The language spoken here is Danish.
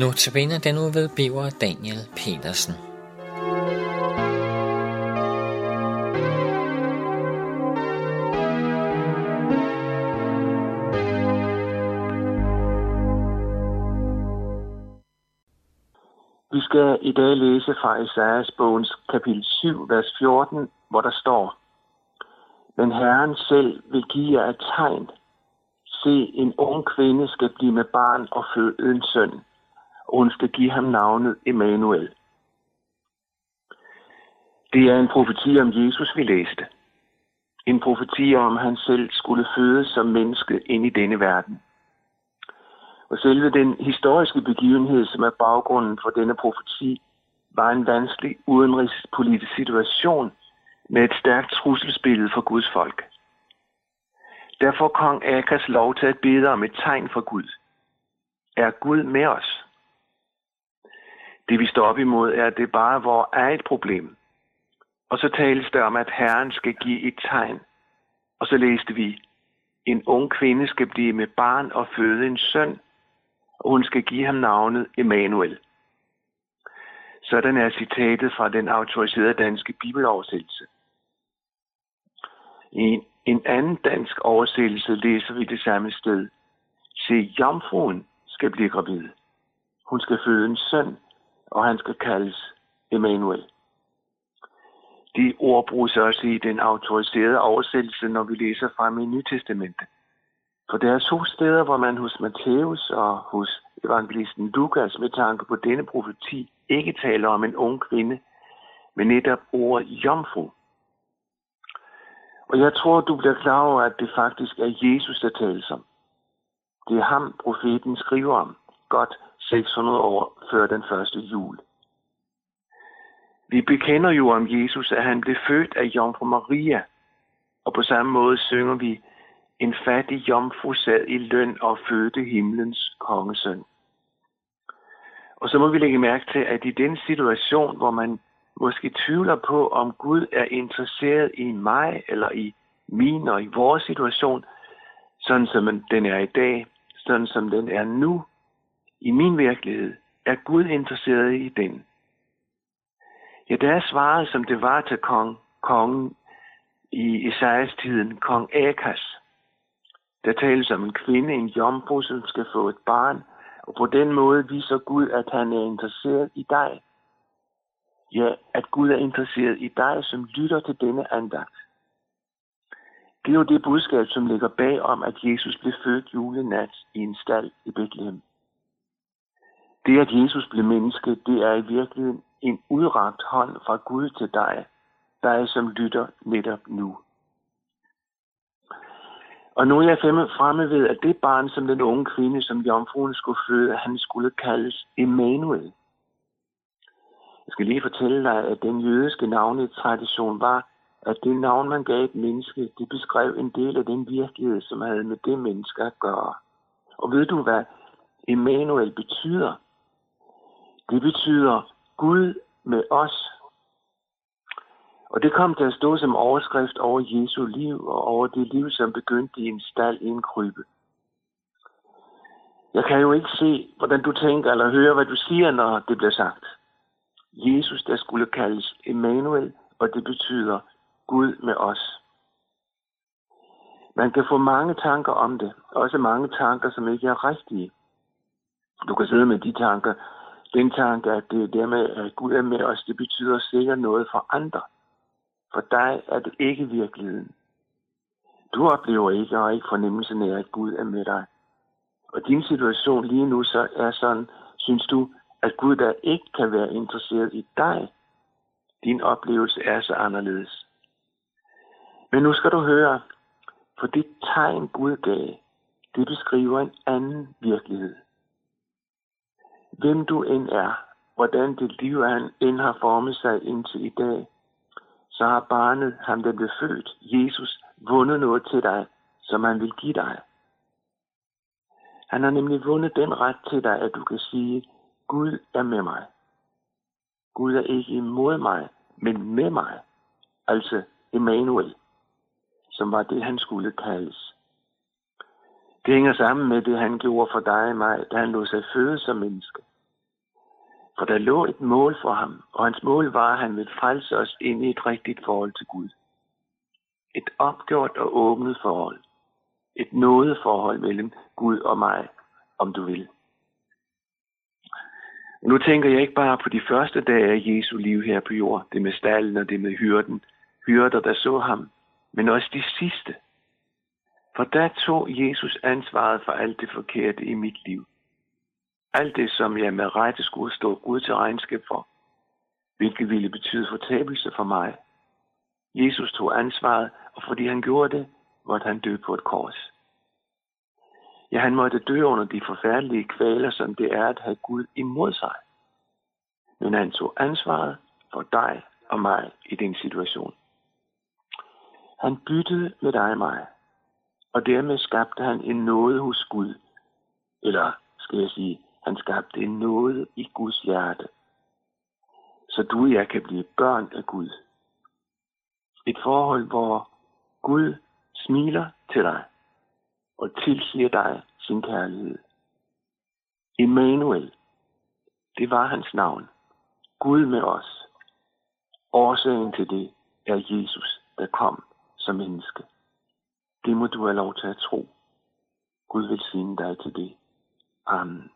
Nu tabiner den uge ved Biver Daniel Petersen. Vi skal i dag læse fra Isaias bogens kapitel 7, vers 14, hvor der står, Men Herren selv vil give jer et tegn. Se, en ung kvinde skal blive med barn og føde en søn og hun skal give ham navnet Emmanuel. Det er en profeti om Jesus, vi læste. En profeti om, at han selv skulle fødes som menneske ind i denne verden. Og selve den historiske begivenhed, som er baggrunden for denne profeti, var en vanskelig udenrigspolitisk situation med et stærkt trusselsbillede for Guds folk. Derfor kong Akas lov til at bede om et tegn for Gud. Er Gud med os? Det vi står op imod er, at det bare hvor er et problem. Og så tales der om, at Herren skal give et tegn. Og så læste vi, en ung kvinde skal blive med barn og føde en søn, og hun skal give ham navnet Emmanuel. Sådan er citatet fra den autoriserede danske bibeloversættelse. I en anden dansk oversættelse læser vi det samme sted. Se, jomfruen skal blive gravid. Hun skal føde en søn, og han skal kaldes Emmanuel. De ord bruges også i den autoriserede oversættelse, når vi læser frem i Nytestamentet. For der er to steder, hvor man hos Matthæus og hos evangelisten Lukas med tanke på denne profeti ikke taler om en ung kvinde, men netop ordet jomfru. Og jeg tror, du bliver klar over, at det faktisk er Jesus, der tales om. Det er ham, profeten skriver om, godt 600 år før den første jul. Vi bekender jo om Jesus, at han blev født af Jomfru Maria, og på samme måde synger vi, en fattig jomfru sad i løn og fødte himlens kongesøn. Og så må vi lægge mærke til, at i den situation, hvor man måske tvivler på, om Gud er interesseret i mig eller i min og i vores situation, sådan som den er i dag, sådan som den er nu, i min virkelighed, er Gud interesseret i den. Ja, der er svaret, som det var til kong, kongen i Isaias tiden, kong Akas. Der tales om en kvinde, en jomfru, som skal få et barn, og på den måde viser Gud, at han er interesseret i dig. Ja, at Gud er interesseret i dig, som lytter til denne andagt. Det er jo det budskab, som ligger bag om, at Jesus blev født julenat i en stald i Bethlehem. Det, at Jesus blev menneske, det er i virkeligheden en udragt hånd fra Gud til dig, dig som lytter netop nu. Og nu er jeg fremme ved, at det barn, som den unge kvinde, som jomfruen skulle føde, han skulle kaldes Emmanuel. Jeg skal lige fortælle dig, at den jødiske navnetradition var, at det navn, man gav et menneske, det beskrev en del af den virkelighed, som havde med det menneske at gøre. Og ved du, hvad Emmanuel betyder? Det betyder Gud med os. Og det kom til at stå som overskrift over Jesu liv og over det liv, som begyndte i en stald i en krybe. Jeg kan jo ikke se, hvordan du tænker eller høre, hvad du siger, når det bliver sagt. Jesus, der skulle kaldes Emmanuel, og det betyder Gud med os. Man kan få mange tanker om det, også mange tanker, som ikke er rigtige. Du kan sidde med de tanker, den tanke, at det der med, at Gud er med os, det betyder sikkert noget for andre. For dig er det ikke virkeligheden. Du oplever ikke og ikke fornemmelsen af, at Gud er med dig. Og din situation lige nu så er sådan, synes du, at Gud der ikke kan være interesseret i dig. Din oplevelse er så anderledes. Men nu skal du høre, for det tegn Gud gav, det beskriver en anden virkelighed hvem du end er, hvordan dit liv han end har formet sig indtil i dag, så har barnet, ham der blev født, Jesus, vundet noget til dig, som han vil give dig. Han har nemlig vundet den ret til dig, at du kan sige, Gud er med mig. Gud er ikke imod mig, men med mig. Altså Emmanuel, som var det, han skulle kaldes. Det hænger sammen med det, han gjorde for dig og mig, da han lå sig føde som menneske. For der lå et mål for ham, og hans mål var, at han ville frelse os ind i et rigtigt forhold til Gud. Et opgjort og åbnet forhold. Et nådeforhold mellem Gud og mig, om du vil. Nu tænker jeg ikke bare på de første dage af Jesu liv her på jord, det med stallen og det med hyrden, hyrder, der så ham, men også de sidste. For der tog Jesus ansvaret for alt det forkerte i mit liv. Alt det, som jeg med rette skulle stå Gud til regnskab for, hvilket ville betyde fortabelse for mig. Jesus tog ansvaret, og fordi han gjorde det, måtte han dø på et kors. Ja, han måtte dø under de forfærdelige kvaler, som det er at have Gud imod sig. Men han tog ansvaret for dig og mig i din situation. Han byttede med dig og mig, og dermed skabte han en nåde hos Gud. Eller skal jeg sige, han skabte en nåde i Guds hjerte. Så du og jeg kan blive børn af Gud. Et forhold, hvor Gud smiler til dig og tilsiger dig sin kærlighed. Emmanuel, det var hans navn. Gud med os. Årsagen til det er Jesus, der kom som menneske. Det må du have lov til at tro. Gud vil sige dig til det. Amen.